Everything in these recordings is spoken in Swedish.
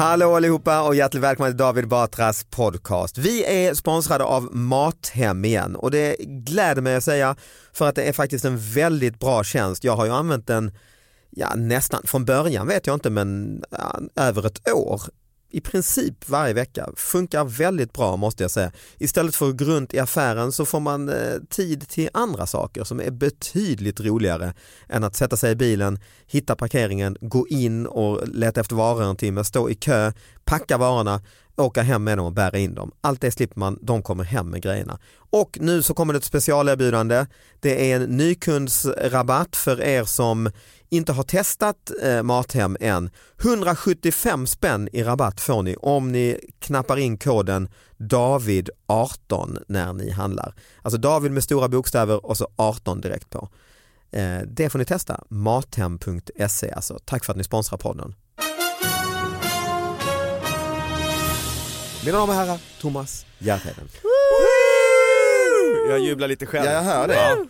Hallå allihopa och hjärtligt välkomna till David Batras podcast. Vi är sponsrade av Mathem igen och det gläder mig att säga för att det är faktiskt en väldigt bra tjänst. Jag har ju använt den ja, nästan från början vet jag inte men ja, över ett år i princip varje vecka. Funkar väldigt bra måste jag säga. Istället för att gå runt i affären så får man eh, tid till andra saker som är betydligt roligare än att sätta sig i bilen, hitta parkeringen, gå in och leta efter varor en timme, stå i kö, packa varorna, åka hem med dem och bära in dem. Allt det slipper man, de kommer hem med grejerna. Och nu så kommer det ett specialerbjudande. Det är en nykundsrabatt för er som inte har testat eh, Mathem än. 175 spänn i rabatt får ni om ni knappar in koden David18 när ni handlar. Alltså David med stora bokstäver och så 18 direkt på. Eh, det får ni testa, mathem.se alltså. Tack för att ni sponsrar podden. Mina damer och herrar, Thomas Järvheden. Jag jublar lite själv. Ja, jag hör det. Ja.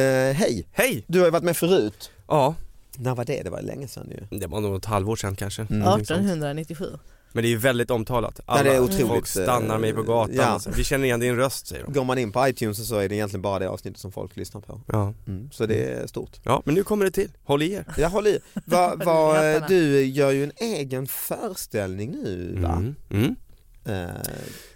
Eh, hej, Hej! du har ju varit med förut. Ja, När var det? Det var länge sedan ju. det var nog ett halvår sedan kanske. Mm. Någonting sånt. 1897. Men det är ju väldigt omtalat. Ja, det är Alla otroligt, folk stannar mig på gatan. ja. Alltså. Vi känner igen din röst säger de. Går man in på iTunes så är det egentligen bara det avsnittet som folk lyssnar på. Ja. Mm. Så det är stort. ja, men nu kommer det till. Håll i er. Jag håller i. Va, va, du gör ju en egen föreställning nu va? Mm. Mm. Eh,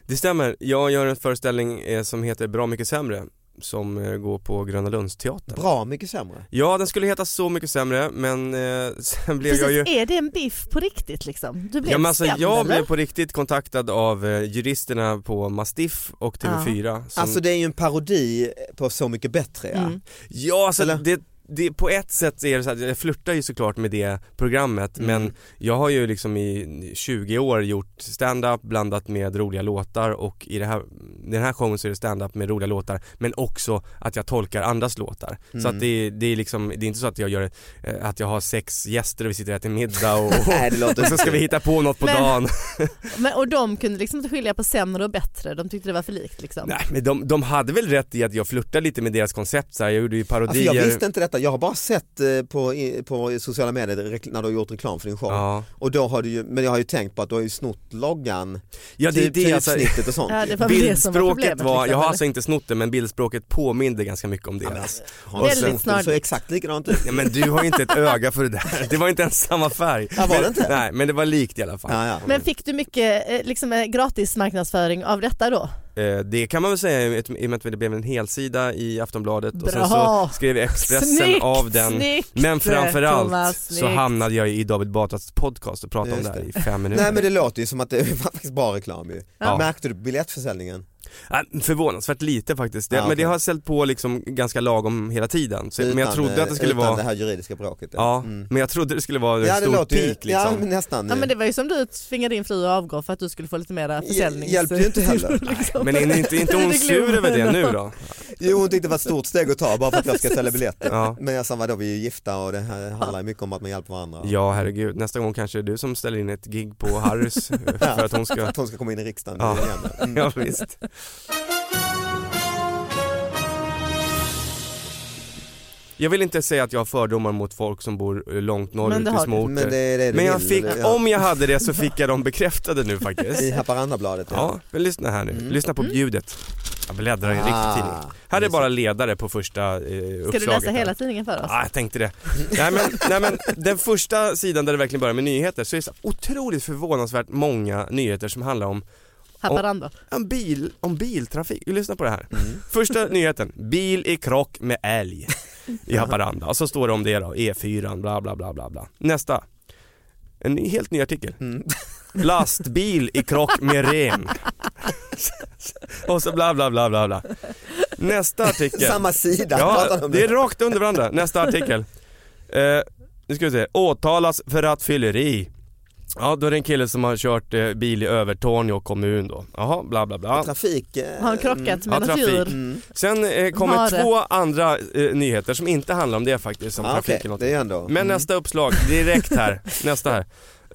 Det stämmer. Jag gör en föreställning eh, som heter Bra mycket sämre som eh, går på Gröna Lundsteatern. bra mycket sämre. Ja, den skulle heta Så mycket sämre men eh, sen blev Precis, jag ju är det en biff på riktigt liksom? Du blev Ja men alltså stämd, jag eller? blev på riktigt kontaktad av eh, juristerna på Mastiff och TV4 som... Alltså det är ju en parodi på Så mycket bättre ja. Mm. Ja alltså Eller? det, det, på ett sätt är det så att jag flörtar ju såklart med det programmet Mm. men jag har ju liksom i 20 år gjort stand-up blandat med roliga låtar och i det här, den här showen så är det stand-up med roliga låtar men också att jag tolkar andras låtar. Så Mm. att det, det är liksom, det är inte så att jag gör, eh, att jag har sex gäster och vi sitter och äter middag och, Nej det låter och så ska vi hitta på något på Men- dagen. Men, och de kunde liksom inte skilja på sämre och bättre, de tyckte det var för likt liksom. Nej men de, de hade väl rätt i att jag flörtar lite med deras koncept så här. jag gjorde ju Alltså parodier. jag visste inte detta, jag har bara sett eh, på, på sociala medier när du har gjort reklam för din show. Ja, Och då har du ju, men jag har ju tänkt på att du har ju snott loggan, ja det, typ, det är alltså, och sånt. Ja, det var var Bildspråket problemet. var, jag liksom, har eller? alltså inte snott det men bildspråket påminde ganska mycket om Ja, men deras. alltså, har sen- snott det? Såg exakt likadant ut. Ja men du har ju inte ett öga för det där, det var inte ens samma färg. Ja, var det Men- inte? Nej men det var likt i alla fall. Ja, ja. Men fick du mycket eh, liksom, eh, gratis marknadsföring av detta då? Eh, Det kan man väl säga i och med att det blev en helsida i Aftonbladet och sen Bra. så skrev Expressen Snyggt, av den snyggt, Men framförallt Thomas, så hamnade jag i David Batras podcast och pratade om Just det här i fem minuter. Nej men det låter ju som att det var faktiskt bra reklam ju. Ja. Märkte du biljettförsäljningen? Förvånansvärt lite faktiskt, det, Ja, men det har ställt på liksom ganska lagom hela tiden. Så, men jag Utan, trodde att det skulle utan vara, det här juridiska bråket. ja, Mm. men jag trodde det skulle vara en Ja det stor peak liksom. ja men nästan. Ja men det var ju som du tvingade din fru att avgå för att du skulle få lite mera försäljnings... hjälpte ju inte heller. liksom. Men är inte, inte hon Det sur över det jag. nu då? Jo hon tyckte det var ett stort steg att ta bara för att jag ska sälja biljetter. Ja. Men jag sa vadå vi är ju gifta och det här handlar ju mycket om att man hjälper varandra. Ja herregud, nästa gång kanske det är du som ställer in ett gig på Harrys för att hon ska Att hon ska komma in i riksdagen Ja. Mm. Ja visst. Jag vill inte säga att jag har fördomar mot folk som bor eh, långt Men norrut det i små Men orter. det är det du Men jag vill, fick? Ja. om jag hade det så fick jag dem bekräftade nu faktiskt. I Haparandabladet Ja, men lyssna här nu. Mm. Lyssna på bjudet. Jag bläddrar i en riktig Ah, tidning. Här är bara ledare på första eh, uppslaget. Ska du läsa här. hela tidningen för oss? Ja, jag tänkte det. nej, men, nej men den första sidan där det verkligen börjar med nyheter så är det så otroligt förvånansvärt många nyheter som handlar om Haparanda. en bil, om biltrafik. Lyssna på det här. Mm. Första nyheten, bil i krock med älg i Haparanda. Och så står det om det då, E4, bla bla bla bla bla. Nästa, en ny, helt ny artikel. Mm. Lastbil i krock med ren. Och så bla bla bla bla bla. Nästa artikel. Samma sida. Ja, de om det är rakt under varandra. Nästa artikel. Eh, nu ska vi se. Åtalas för rattfylleri. Ja, då är det en kille som har kört eh, bil i Övertorneå kommun då. Jaha, bla bla bla. Trafik. eh, Har han krockat med Ja, något trafik. djur? Mm. Sen eh, kommer Har det. två andra eh, nyheter som inte handlar om det faktiskt, som Ah, trafik okej, det är ändå. Men mm. nästa uppslag, direkt här, nästa här.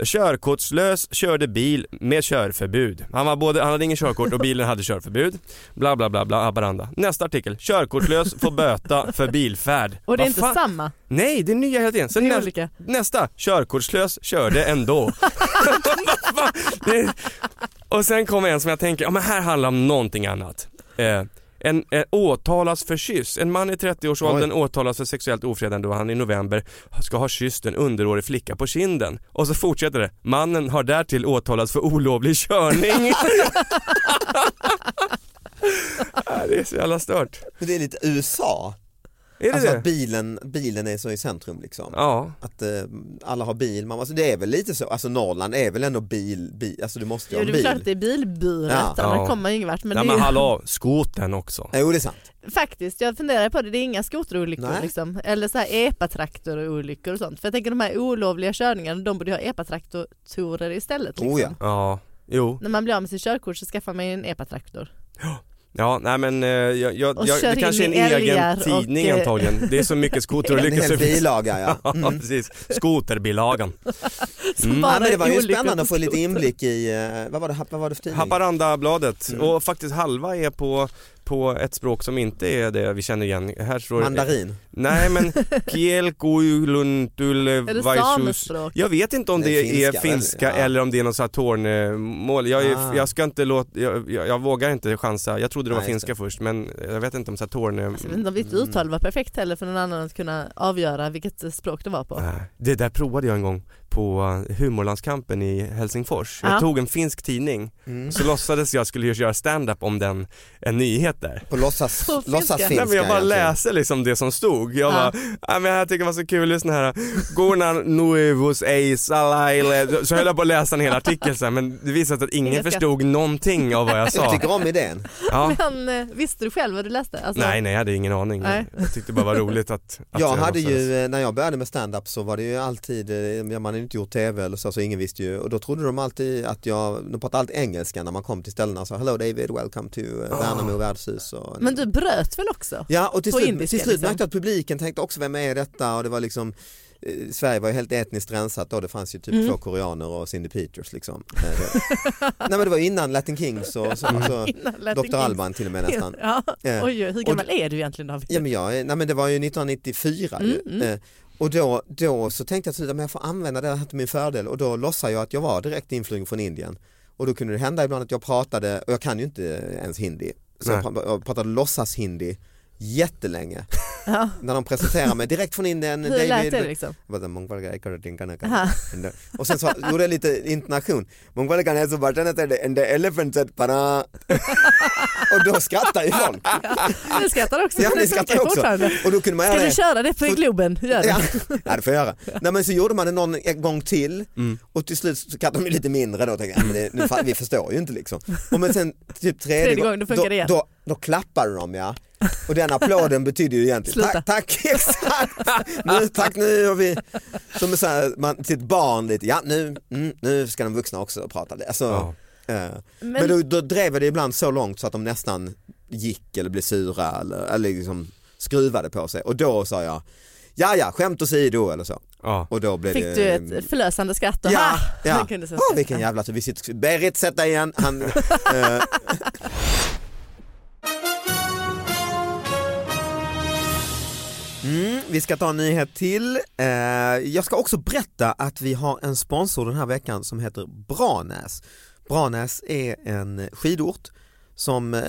Körkortslös körde bil med körförbud. Han, var både, han hade ingen körkort och bilen hade körförbud. Bla bla bla bla, Haparanda. Nästa artikel. Körkortslös får böta för bilfärd. Och det är inte fan? samma? Nej, det är nya hela tiden. Sen nä- olika. nästa, körkortslös körde ändå. Och sen kommer en som jag tänker, ja men här handlar om någonting annat. Eh, en eh, åtalas för kyss. En man i 30-årsåldern åtalas för sexuellt ofredande då han i november ska ha kysst en underårig flicka på kinden. Och så fortsätter det. Mannen har därtill åtalats för olovlig körning. Det är så jävla stört. Men det är lite USA. Är det Alltså det? att bilen, bilen är så i centrum liksom. Ja. Att eh, alla har bil, man, alltså det är väl lite så, alltså Norrland är väl ändå bil, bil alltså du måste ju Jo ha det är en väl klart bil. att det är bilburet, Ja. annars Ja. kommer man ju ingen vart. Men ja det är men ju- hallå, skotern också. Jo det är sant. Faktiskt, jag funderar på det, det är inga skoterolyckor Nej. liksom. Eller så här epatraktor-olyckor och sånt. För jag tänker de här olovliga körningarna, de borde ju ha epatraktorer istället. Liksom. Oh ja. Ja, jo. När man blir av med sitt körkort så skaffar man ju en epatraktor. Ja, nej men eh, jag, jag, Och jag, det kanske är en egen och, tidning eh, antagligen. Det är så mycket En skoterolyckor så hel bilaga ja. Ja Mm. precis, skoterbilagan. Mm. Ja, men det var ju spännande att få lite inblick i, eh, vad var det, vad var det för tidning? Haparandabladet Mm. och faktiskt halva är på, på ett språk som inte är det vi känner igen. Här står det- Mandarin. Nej men Kielkuiluntul Eller Vaisus. Jag vet inte om Det det, är är finska, finska eller? Ja. eller om det är något sånt här tornemål. Jag, är- Ah. jag ska inte låta, jag, jag, jag vågar inte chansa. Jag trodde det var Nej, finska först men jag vet inte om så här torne... Alltså, inte om ditt uttal var perfekt heller för någon annan att kunna avgöra vilket språk det var på. Nej, Det där provade jag en gång på humorlandskampen i Helsingfors. Jag Ja. tog en finsk tidning, Mm. så låtsades jag skulle göra stand-up om den, en nyhet där. På låtsas, På finska. låtsas finska Nej, men jag bara egentligen. läser liksom det som stod. Jag Ja. bara, men jag tycker det var så kul, lyssna här. Gornan nuevus ei salaile. Så höll jag på att läsa en hel artikel här, men det visade sig att ingen förstod någonting av vad jag Jag sa. tycker om idén. Ja. Men eh, visste du själv vad du läste? Alltså, Nej nej jag hade ingen aning. Nej. Jag tyckte det bara var roligt att, att Jag hade låtsades. ju, eh, när jag började med stand-up så var det ju alltid, eh, man hade inte gjort tv eller så, så ingen visste ju och då trodde de alltid att jag, de pratade alltid engelska när man kom till ställena så hello David, welcome to uh, Värnamo värdshus. Och, Men du bröt väl också? Ja och till slut, indiska, till slut liksom. märkte jag att publiken tänkte också vem är detta och det var liksom eh, Sverige var ju helt etniskt rensat då, det fanns ju typ Mm. två koreaner och Cindy Peters liksom. Eh, det- Nej men det var innan Latin Kings och så, så Innan Latin Dr. Kings. Alban till och med nästan. Ja. Eh, Oj, hur och- gammal är du egentligen David? Ja men, jag, nej, men det var ju 1994 ju. Mm, mm. Eh, och då, då så tänkte jag att jag får använda det här till min fördel och då låtsade jag att jag var direkt influgen från Indien. Och då kunde det hända ibland att jag pratade, och jag kan ju inte ens hindi, så jag Nej. pra- jag pratade låtsas-hindi jättelänge. Ja. när de presenterar mig direkt från Indien. Hur lät David, det liksom? Jag bara, "Mongvalga ekar och dinka naka." Aha. And the- Och sen så gjorde jag lite intonation. Mongvalga är så bara and the elephant said para. Och då skrattar ju folk. Du skrattar också. Ja, ni skrattar också. Och då kunde man Ska göra du det. köra det på Globen? Gör det. Ja, ja, det får jag göra. Nej, men så gjorde man det någon gång till Mm. och till slut så skrattade de lite mindre då. Tänkte, jag, ja, men det, nu, vi förstår ju inte liksom. Och men sen typ tredje, Tredje gången, då då. Då, då klappade de ja. Och den applåden betyder ju egentligen tack, tack, exakt. Nu, tack nu har vi, som så här, man, till ett barn lite, ja nu, mm, nu ska de vuxna också prata. Alltså, Ja. eh, men Men- då, då drev det ibland så långt så att de nästan gick eller blev sura eller, eller liksom skruvade på sig och då sa jag Ja ja, skämt åsido eller så. Ja. Och då blev Fick det, du ett förlösande skratt? och, Ja, "Ha!" ja. Han kunde så Åh, vilken jävla tur. Vi sitter, Berit sätt dig igen. Han, eh, Mm, vi ska ta en nyhet till. Eh, jag ska också berätta att vi har en sponsor den här veckan som heter Branäs. Branäs är en skidort som eh,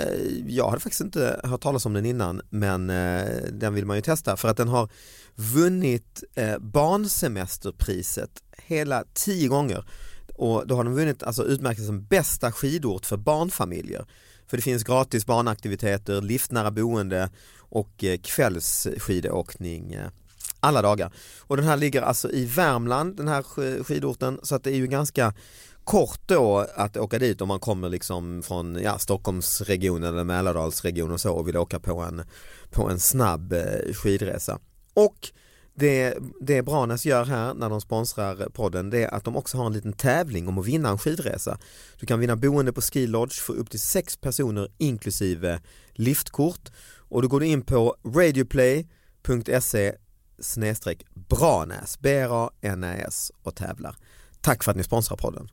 jag hade faktiskt inte hört talas om den innan men eh, den vill man ju testa för att den har vunnit eh, barnsemesterpriset hela tio gånger och då har den vunnit alltså utmärkelsen bästa skidort för barnfamiljer. För det finns gratis barnaktiviteter, liftnära boende och eh, kvällsskidåkning eh, alla dagar. Och den här ligger alltså i Värmland, den här skidorten, så att det är ju ganska kort då att åka dit om man kommer liksom från ja, Stockholmsregionen eller Mälardalsregionen och så och vill åka på en, på en snabb eh, skidresa. Och det, det Branäs gör här när de sponsrar podden det är att de också har en liten tävling om att vinna en skidresa. Du kan vinna boende på Ski Lodge för upp till sex personer inklusive liftkort och då går du in på radioplay.se snedstreck Branäs, B-R-A-N-A-S och tävlar. Tack för att ni sponsrar podden.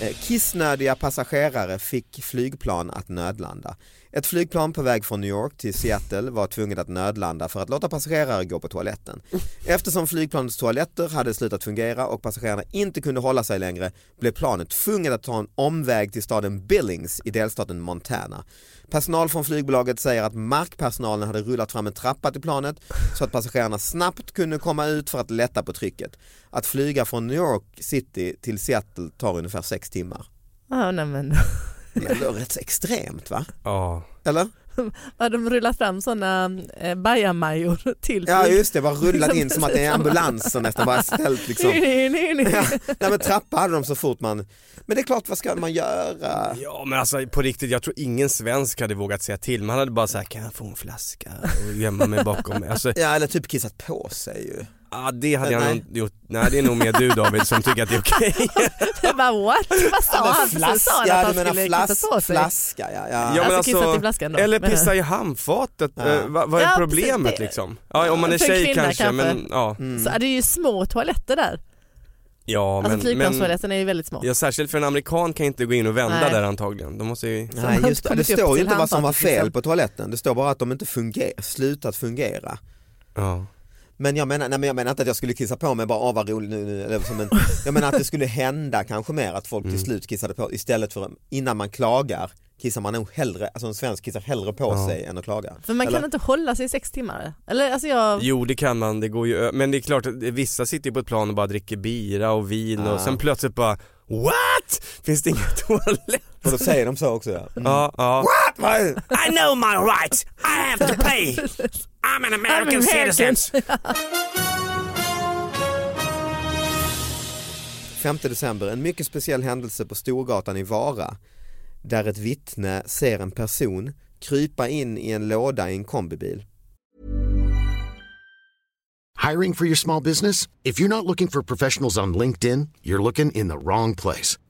Eh, kissnödiga passagerare fick flygplan att nödlanda. Ett flygplan på väg från New York till Seattle var tvunget att nödlanda för att låta passagerare gå på toaletten. Eftersom flygplanets toaletter hade slutat fungera och passagerarna inte kunde hålla sig längre blev planet tvunget att ta en omväg till staden Billings i delstaten Montana. Personal från flygbolaget säger att markpersonalen hade rullat fram en trappa till planet så att passagerarna snabbt kunde komma ut för att lätta på trycket. Att flyga från New York City till Seattle tar ungefär sex timmar. Ja, nej, men. Det är rätt extremt va? Ja. Eller? Har de rullat fram sådana eh, bajamajor till Ja just det, bara rullat in som att det är ambulanser nästan, bara ställt liksom. Nej, nej, nej. Ja, nej men trappa hade de så fort man, men det är klart vad ska man göra? Ja men alltså på riktigt, jag tror ingen svensk hade vågat säga till. Man hade bara sagt kan jag få en flaska och gömma mig bakom mig. Alltså, Ja eller typ kissat på sig ju. Ja, det hade jag Nej. nog gjort. Nej det är nog mer du David som tycker att det är okej. Jag bara what? Vad sa han? flas- sa han att han skulle flas- kissa på sig? Flaska ja. ja. Ja, men Alltså, kissat i flaskan då. Eller pissa i handfatet, Ja. Eh, vad, vad är Ja, problemet precis, det- liksom? Ja om man är tjej kvinna kanske, kanske. men ja. Mm. Så är det är ju små toaletter där. Ja Alltså men, men flygplanstoaletten är ju väldigt små. ja, särskilt för en amerikan kan inte gå in och vända Nej. där antagligen. De måste ju Nej just det, det står ju inte vad som var fel på toaletten, det står bara att de inte fungerar, slutat fungera. Ja. Men jag menar, nej, men jag menar inte att jag skulle kissa på mig bara, åh vad roligt nu, nu. Eller som en, jag menar att det skulle hända kanske mer att folk Mm. till slut kissade på istället för innan man klagar kissar man nog hellre, alltså en svensk kissar hellre på Ja. sig än att klaga. För man Eller? kan inte hålla sig i sex timmar. Eller alltså jag... Jo det kan man, det går ju men det är klart att vissa sitter ju på ett plan och bara dricker bira och vin Ja. och sen plötsligt bara What? Finns det ingen toalett? Och då säger de så också ja. Mm. Ja, ja. What? I know my rights, I have to pay, I'm an American citizen. 5 december, en mycket speciell händelse på Storgatan i Vara där ett vittne ser en person krypa in i en låda i en kombibil. Hiring for your small business? If you're not looking for professionals on LinkedIn, you're looking in the wrong place.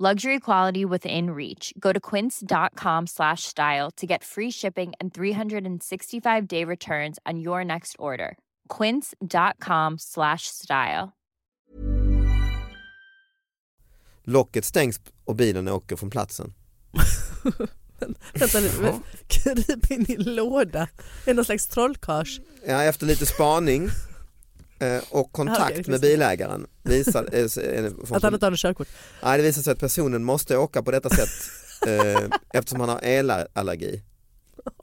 Luxury quality within reach. Go to quince.com slash style to get free shipping and 365-day returns on your next order. quince.com slash style. Locket stängs och bilen åker från platsen. Vänta nu, men kryp in i en låda. Är någon slags trollkarls? Ja, efter lite spaning och Ja, okej, kontakt det med bilägaren visar, eh, eh, Att han inte har något körkort? Nej, det visar sig att personen måste åka på detta sätt eh, eftersom han har elallergi.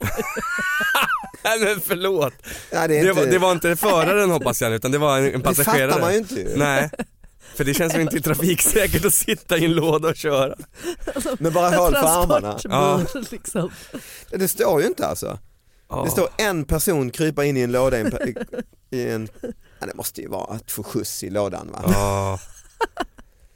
Nej men förlåt. Ja, det, är Det inte, var, det var inte föraren hoppas jag utan det var en, en det passagerare. fattar man ju inte ju. Nej. För det känns ju inte trafiksäkert att sitta i en låda och köra. Men bara håll för armarna. Transportbur liksom. Det står ju inte alltså. Ja. Det står en person krypa in i en låda i en, i en ja, det måste ju vara att få skjuts i lådan va? Ja.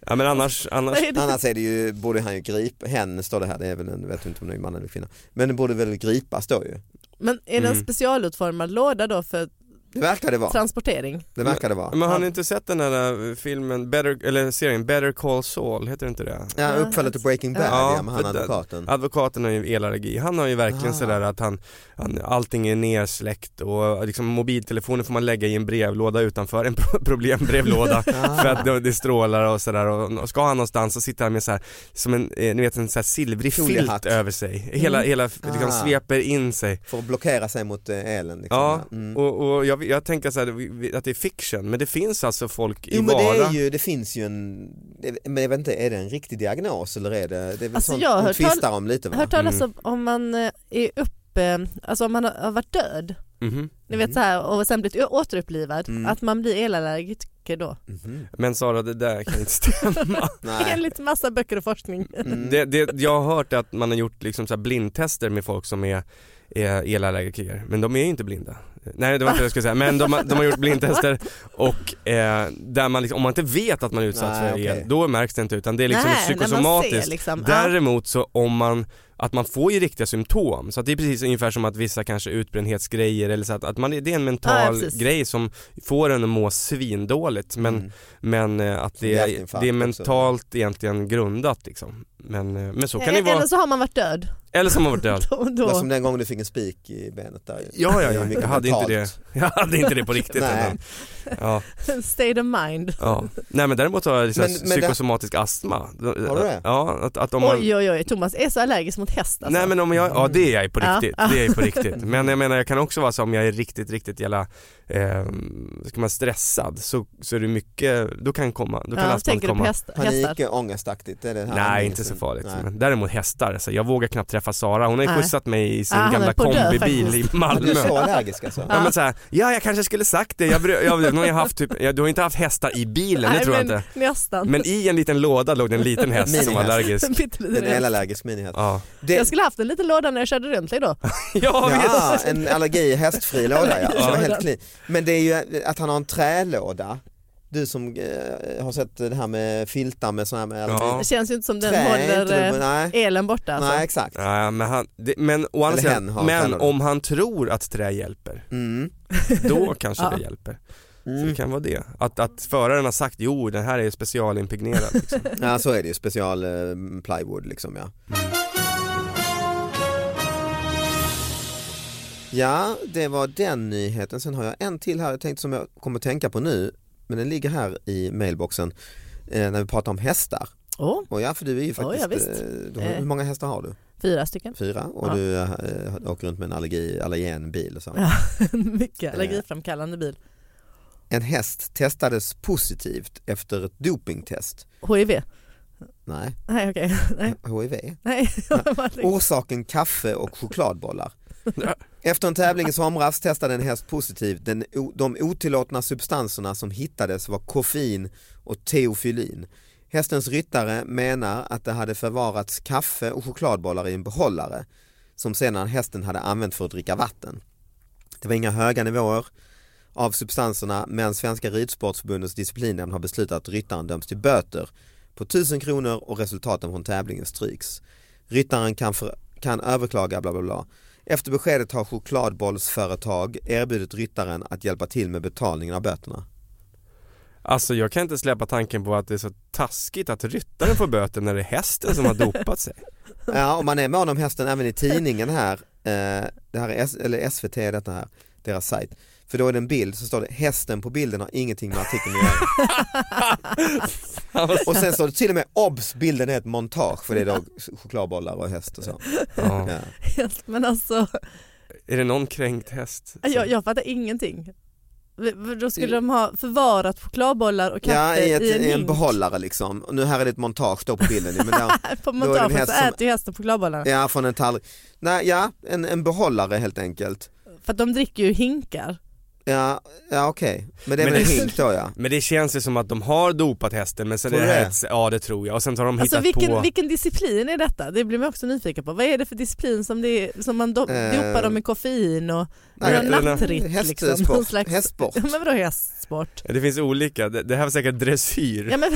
ja men annars, annars Vad är det? Annars är det ju, borde han ju gripa, hen står det här, det är väl en, vet inte om det är man eller kvinna. Men det borde väl gripas då ju. Men är det en Mm. specialutformad låda då för Det verkar det vara. transportering? Det verkar det vara. Men har ni inte sett den där eh, filmen, Better, eller serien Better Call Saul, heter det inte det? Ja, uppföljare till Breaking Bad, Ja, ja, med han advokaten. Advokaten har ju elallergi, han har ju verkligen Ah. sådär att han, han, allting är nersläckt och liksom mobiltelefonen får man lägga i en brevlåda utanför, en pro- problembrevlåda för att det, det strålar och sådär och ska han någonstans så sitter han med så här, som en, eh, ni vet en så här silvrig filt över sig, hela, hela liksom Ah. sveper in sig. För att blockera sig mot eh, elen. Liksom. Ja, Mm. och, och jag, jag tänker så här, att det är fiction, men det finns alltså folk i Jo men det, är ju, det finns ju en, men jag vet inte, är det en riktig diagnos eller är det, det är väl Alltså, sånt jag har hört tvistar om lite va? Hört talas Mm. om om man eh, är uppe, alltså om man har har varit död, Mhm. ni vet så här, och sen blivit återupplivad, Mm. att man blir elallergiker då. Mhm. Men Sara, det där kan inte stämma. Enligt massa böcker och forskning. Mm. det, det, jag har hört att man har gjort liksom så här blindtester med folk som är, är elallergiker, men de är inte blinda. Nej det var inte det jag skulle säga, men de, har- de har gjort blindtester och eh, där man liksom, om man inte vet att man är utsatt Nej, för el, okej. då märks det inte utan det är liksom Nej, psykosomatiskt. liksom. Däremot så om man, att man får ju riktiga symptom, så att det är precis ungefär som att vissa kanske utbrändhetsgrejer eller så att, att man, det är en mental ja, grej som får en att må svindåligt men, Mm. men eh, att det är, det är också. mentalt egentligen grundat liksom. Men, eh, men så kan det Eller vara, så har man varit död. eller som har varit död. Då, Det då. som den gången du fick en spik i benet där. Ja, ja, Det ja. Jag hade inte det. Jag hade inte det på riktigt. Nej. men, ja, State of mind. ja. Nej men däremot har jag liksom Men- men det- psykosomatisk astma. Har du det? Ja, att, att om man... Oj oj oj, Thomas är så allergisk mot häst alltså. Nej men om jag, ja det är jag på Ja. riktigt, det är jag på riktigt. Men jag menar jag kan också vara så om jag är riktigt, riktigt jävla, eh, ska man stressad så, så är det mycket, då kan komma, då kan ja, astman tänker du på komma. häst, hästar? Panik, ångestaktigt, är det här Nej inte så farligt. Nej. Men däremot hästar, så jag vågar knappt träffa Sara. Hon har ju skjutsat mig i sin Ah, gamla kombibil i. Ja, Malmö. Du är så allergisk alltså? Ja men så här, ja jag kanske skulle sagt det, jag, jag, har jag haft typ, jag, du har inte haft hästar i bilen, det Nej, tror jag men inte. Nästan. Men i en liten låda låg det en liten häst som var allergisk. Den är häst. elallergisk minihäst. Ja, Det, Jag skulle haft en liten låda när jag körde runt dig då. ja en allergi hästfri låda ja. Ja. helt clean. Men det är ju att han har en trälåda. Du som eh, har sett det här med filtar med sådana här med. Ja. Det känns ju inte som den Trä håller inte eh, nej. elen borta alltså. nej exakt. Ja, men han, det, men sidan, men om han tror att trä hjälper, Mm. då kanske Ja. det hjälper. Så Mm. det kan vara det. Att, att föraren har sagt jo den här är specialimpregnerad. Liksom. Ja så är det ju, special eh, plywood liksom ja. Ja, det var den nyheten. Sen har jag en till här jag tänkte som jag kommer att tänka på nu. Men den ligger här i mailboxen eh, när vi pratar om hästar. Åh, Och ja, för du är ju faktiskt, ja, visst. eh, du har, Eh. hur många hästar har du? fyra stycken. Fyra och Ja. du eh, åker runt med en allergi, bil och så. Ja. Mycket allergiframkallande bil. En häst testades positivt efter ett dopingtest. HIV? Nej, Nej okej. Nej. HIV. Nej. Orsaken kaffe och chokladbollar. Efter en tävling i somras testade en häst positivt. Den, de otillåtna substanserna som hittades var koffein och teofylin. Hästens ryttare menar att det hade förvarats kaffe och chokladbollar i en behållare som sedan hästen hade använt för att dricka vatten. Det var inga höga nivåer av substanserna men Svenska Ridsportförbundets disciplinnämnd har beslutat att ryttaren döms till böter på 1000 kronor och resultaten från tävlingen stryks. Ryttaren kan, för, kan överklaga bla bla bla. Efter beskedet har chokladbollsföretag erbjudit ryttaren att hjälpa till med betalningen av böterna. Alltså jag kan inte släppa tanken på att det är så taskigt att ryttaren får böter när det är hästen som har dopat sig. Ja, och man är mån om hästen även i tidningen här, eh, det här är S- eller SVT är detta här, deras sajt. För då är det en bild så står det hästen på bilden har ingenting med artikeln att göra. och sen står det till och med obs bilden är ett montage för det är då chokladbollar och häst och så. Ja. Ja. Men alltså, Är det någon kränkt häst? jag, jag fattar ingenting. Då skulle de ha förvarat chokladbollar och kaffe Ja, i, ett, i en, i en behållare liksom. Och nu här är det ett montage då på bilden. Men där, På montaget så som- äter ju hästen chokladbollarna. ja, från en tallrik. Nej, ja, en, en behållare helt enkelt. För att de dricker ju hinkar. Ja, ja okej. Men det är Men väl en hink då ja. Men det känns ju som att de har dopat hästen men sen Tror är det det? ja det tror jag och sen har de Alltså hittat vilken, på vilken disciplin är detta? Det blir man också nyfiken på. Vad är det för disciplin som, det är, som man do, Eh, dopar dem med koffein och Nej, nattritt hästsport, liksom? Någon slags, hästsport. Ja, men vadå hästsport? Det finns olika, det, det här var säkert dressyr. Ja, men,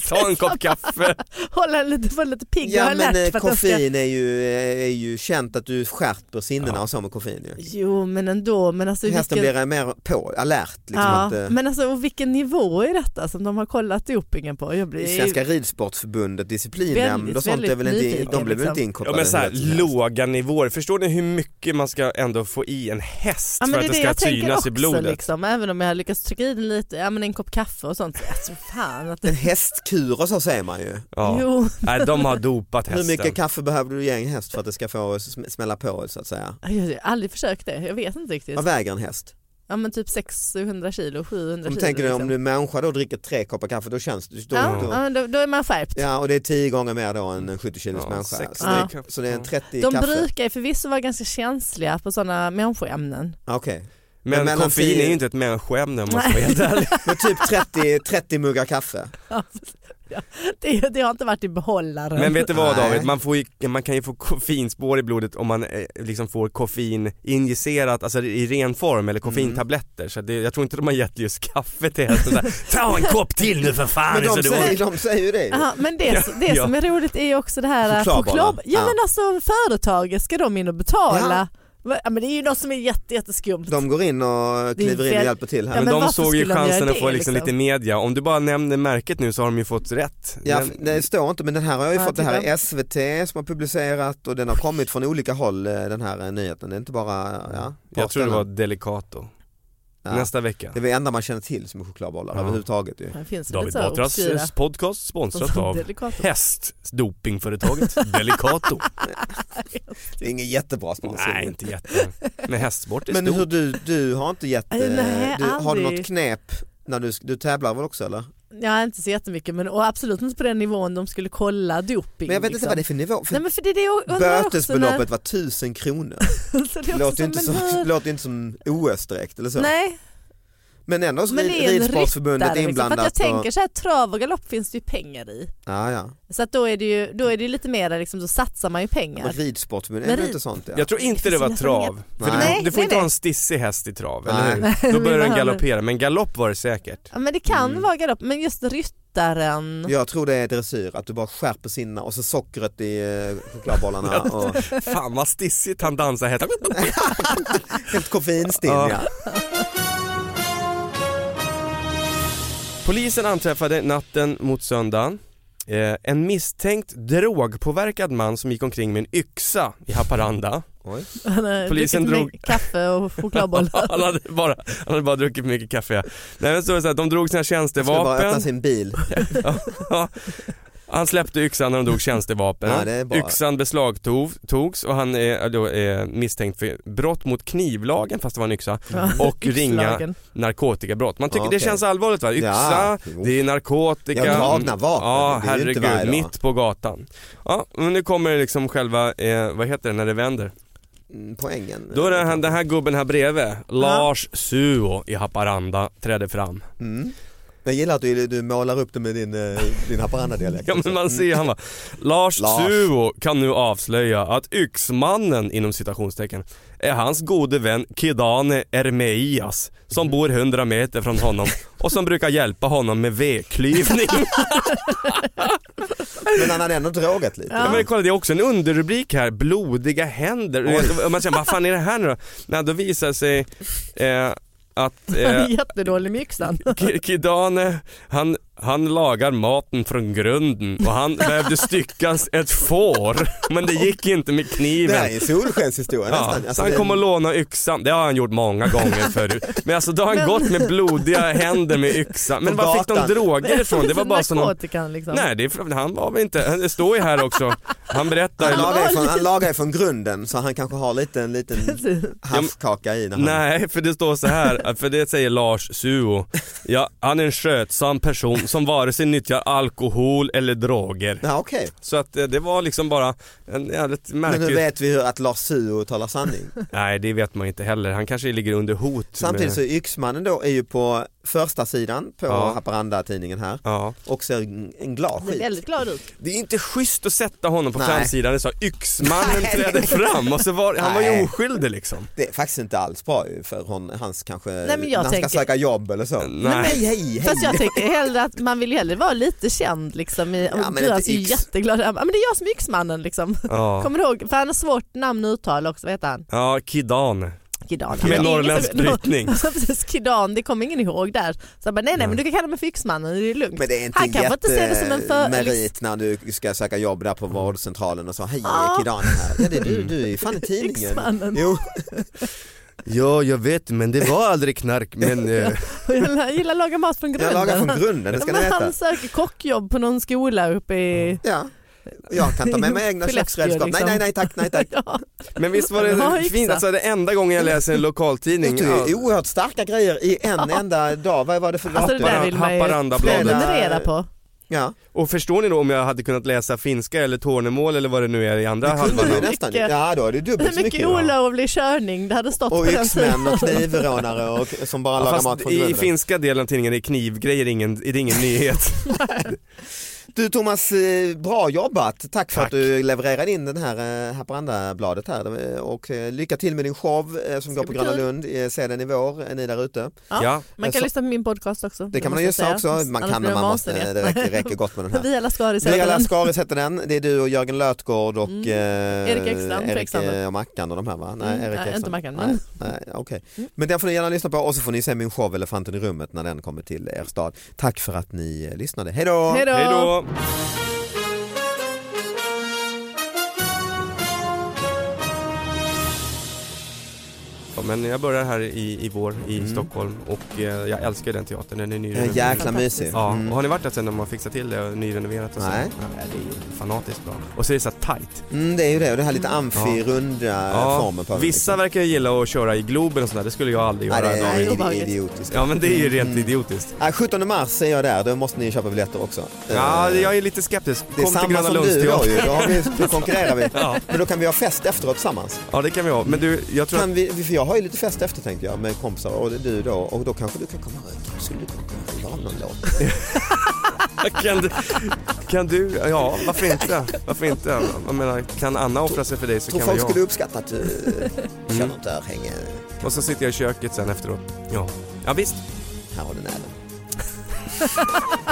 Ta en kopp kaffe. hålla lite, vara lite pigg Ja men eh, den ska... koffein är ju, är ju känt att du skärper sinnena Ja. och så med koffein ju. Jo men ändå, men alltså Hästen vilken... blir mer på, alert. Liksom Ja, att, eh, men alltså och vilken nivå är detta som de har kollat dopingen på? Jag blir... Svenska ridsportförbundet, disciplinnämnd och sånt är väl inte, de blir väl inte Ja inkopplade men så här, hur låga nivåer, förstår ni hur mycket man ska ändå få i en häst Ja, för att det det ska synas också i blodet? liksom, även om jag har lyckats trycka i den lite, ja men en kopp kaffe och sånt. Alltså fan att En det... hästkur och så säger man ju. Ja. Jo, Nej de har dopat Hur hästen. mycket kaffe behöver du ge en häst för att det ska få sm- smälla på så att säga? jag har aldrig försökt det, jag vet inte riktigt. Vad väger en häst? Ja men typ 600 kilo, 700 Om kilo. du tänker dig om liksom. du är människa då och dricker tre koppar kaffe då känns det, då, Ja, då, ja men då, då är man skärpt. ja och det är tio gånger mer då än en 70 kilos Ja, människa. 60 Så, det, kaffe. så det är en 30 De kaffe. brukar förvisso vara ganska känsliga på sådana människoämnen. Okej, Men mellan koffein är ju inte ett människoämne om man ska vara helt ärlig. men typ 30, 30 muggar kaffe. Det, det har inte varit i behållaren. Men vet du vad. David, man, får ju, man kan ju få koffeinspår i blodet om man eh, liksom får koffein injicerat, alltså i ren form eller koffeintabletter. Så det, jag tror inte de har gett just kaffe till hästen. Ta en kopp till nu för fan! Men så de du säger, orkar." de säger ju det. Aha, men det, det Ja. som är roligt är ju också det här Chokladbollar. choklad... Ja, Ja. men alltså företaget, ska de in och betala? Ja. Ja. men det är ju något som är jätte, jätteskumt. De går in och kliver in och hjälper till här. Ja, Men, men de såg ju de chansen att få det, liksom liksom? lite media, om du bara nämner märket nu så har de ju fått rätt. Ja, Men- det står inte men den här har jag ju Ja, fått, det här är SVT som har publicerat och den har kommit från olika håll eh, den här eh, nyheten. Det är inte bara, ja. jag tror det var Delicato. Ja. Nästa vecka. Det är det enda man känner till som är chokladbollar Ja. överhuvudtaget ju. David Batras eh, podcast sponsrat av Delicato. hästdopingföretaget Delicato. Det är ingen jättebra sponsor. Nej inte jätte. Men hästsport är Men stort. hur du, du har inte gett, Nej, du, har du något knep när du, du tävlar väl också eller? Ja inte så jättemycket men och absolut inte på den nivån de skulle kolla doping. Men jag vet inte liksom. vad det är för nivå. För Nej men för det det bötesbeloppet var tusen kronor. när- så det låter ju inte, som, låter inte som OS direkt eller så. Nej, Men ändå så men det är en Ridsportförbundet liksom. För att inblandat. jag tänker så här, trav och galopp finns det ju pengar i. ja, ja. Så att då är det ju då är det lite mer liksom, då satsar man ju pengar. Men ridsportförbundet Men är rid- inte sånt? Ja. Jag tror inte Det det var trav. För du, Nej. du får Nej, inte nej. ha en stissig häst i trav, Nej. eller hur? Då börjar den galoppera, men galopp var det säkert. Ja men det kan Mm. vara galopp, men just ryttaren. Jag tror det är dressyr, att du bara skärper sinna och så sockret i eh, chokladbollarna och Fan vad stissigt han dansar helt. helt koffeinstinn Ja. ja. Polisen anträffade natten mot söndagen eh, en misstänkt drogpåverkad man som gick omkring med en yxa i Haparanda. Oj. Han har Polisen drog- kaffe och chokladbollar. han, hade bara, han hade bara druckit mycket kaffe. Nej men så är det så att de drog sina Han skulle bara öppna tjänstevapen. sin bil. Ja. Han släppte yxan när de drog tjänstevapen. Ja, det bra. Yxan beslagtogs och han är då är misstänkt för brott mot knivlagen fast det var en yxa och ringa narkotikabrott. Man tycker Ja, det okej. känns allvarligt va? Yxa, det är narkotika. Ja, dragna vapen, Ja, det herregud, mitt på gatan. Ja, men nu kommer liksom själva, eh, vad heter det när det vänder? Mm, Poängen. Då är det han, den här gubben här bredvid, Lars Suo i Haparanda, trädde fram. Mm. Jag gillar att du, du målar upp det med din, eh, din Haparanda-dialekt. Ja men man ser han bara, Lars, Lars. Suo kan nu avslöja att yxmannen inom citationstecken är hans gode vän Kidane Ermeias som bor 100 meter från honom och som brukar hjälpa honom med vedklyvning. Men han hade ändå drogat lite. Ja. men kolla det är också en underrubrik här, blodiga händer. Och man säger, vad fan är det här nu då? Nej, då visar sig eh, att Han eh, jättedålig med yxan. Ki- Kidane, han, han lagar maten från grunden och han behövde styckas ett får men det gick inte med Det kniven. här är en solskenshistoria Ja, nästan. så Alltså, han det- kom och lånade yxan, det har han gjort många gånger förut. Men alltså då har han Men- gått med blodiga händer med yxan. Men var fick de droger ifrån? Det var bara så någon... Liksom. Nej, det är, han var väl inte, det står ju här också, han berättar Han lagar, ju från, han lagar ju från grunden så han kanske har lite, en liten havskaka i när han... Nej, för det står så här, för det säger Lars Suo. Ja, han är en skötsam person som vare sig nyttjar alkohol eller droger. Ja okej, Så att eh, det var liksom bara en jävligt men märklig... nu vet vi hur att Lars Suo talar sanning. Nej, det vet man inte heller. Han kanske ligger under hot. Samtidigt med... så är Yxmannen då är ju på första sidan på Ja. Haparanda-tidningen här Ja. och ser en glad Det är skit. väldigt glad ut. Det är inte schysst att sätta honom på Nej. framsidan. Det sa Yxmannen träder fram och så var han var ju Nej. oskyldig liksom. Det är faktiskt inte alls bra för hon, hans kanske, men jag när han tänker- ska söka jobb eller så. Nej. hej hej hej. Fast jag tänker hellre att man vill ju hellre vara lite känd liksom. I, Ja, men du inte är Yx. jätteglad. Ja, men det är jag som är yxmannen liksom. Ja, Kommer du ihåg? För han har svårt namn att uttala också, vad heter han? ja Kidan. Kidan. Med norrländsk brytning. Precis, Kidan, det kommer ingen ihåg där. Så jag bara, nej nej men du kan kalla mig för yxmannen, det är lugnt. Men det är inte Han kanske inte ser det som en för... merit när du ska söka jobb där på vårdcentralen och så hej Ja. Kidan här. Ja, det är du, du är ju fan i tidningen. Yxmannen. Jo. Ja, jag vet men det var aldrig knark men... eh, Jag gillar att laga mat från grunden. Jag lagar från grunden, det ska ni veta. han söker kockjobb på någon skola uppe i... Ja. Jag kan ta med mig egna köksredskap. liksom. Nej, nej, nej tack, nej tack. Ja. Men visst var det fint, alltså det enda gången jag läser en lokaltidning. Det är oerhört starka grejer i en enda dag. Vad var det för Alltså det datum? där vill man ju Haparandabladet. prenumerera på. Ja, Och förstår ni då om jag hade kunnat läsa finska eller Tornemål eller vad det nu är i andra det halvan nästan. Mycket. Ja, då är det dubbelt så mycket mycket. olovlig körning det hade stått Och på den yxmän och knivrånare och, som bara Ja, lagar mat från I grunden. finska delen av tidningen är knivgrejer ingen, är det ingen nyhet. Du Thomas, eh, bra jobbat. Tack för Tack. att du levererade in den här eh, Haparanda-bladet här och eh, lycka till med din show eh, som går på Gröna. Lund. Eh, Se den i vår, är ni där ute. Ja. Ja. Man kan Så- lyssna på min podcast också. Det kan man göra också. Man kan men man måste, det räcker, räcker gott med den här. Via Lascaris heter. Lascaris heter den, det är du och Jörgen Lötgård och Mm. eh, Erik Ekstrand, Erik eh, och Mackan och de här va? Nej, Mm, Erik nej, Ekstrand. inte Mackan, Nej, men- nej, okej. Men den får ni gärna lyssna på och så får ni se min show Elefanten i rummet när den kommer till er stad. Tack för att ni eh, lyssnade, hej då! Hej då! Hej Ja, men jag börjar här i, i vår i Mm. Stockholm och eh, jag älskar den teatern, den är Ja, nyrenoverad. jäkla mysig. Ja, Mm. och har ni varit där sen när man fixat till det och nyrenoverat och så? Nej. Ja, det är ju fanatiskt bra. Och så är det så tight. Mm, det är ju det, och det här lite amfi, Ja. runda Ja, formen på den, vissa liksom. verkar gilla att köra i Globen och sådär, det skulle jag aldrig Nej, göra. det Nej, är obehagligt. idi- idiotiskt. Ja men det är ju rent Mm. idiotiskt. Nej, 17 mars är jag där, då måste ni köpa biljetter också. Ja, Eh, jag är lite skeptisk. det är Kom samma som du då ju, då, har vi, då konkurrerar vi. Ja. Men då kan vi ha fest efteråt tillsammans. ja det kan vi ha. Men du, jag tror Kan vi, för jag har ju lite fest efter tänkte jag med kompisar och du då och då kanske du kan komma över. Skulle du kunna göra någon låt? Kan du, kan du, ja varför inte? Varför inte? Jag menar, kan Anna offra sig för dig så Tror kan folk vi skulle jag. uppskatta att du Mm. kör något örhänge. Och så sitter jag i köket sen efteråt. Ja, ja visst. Här har du näven.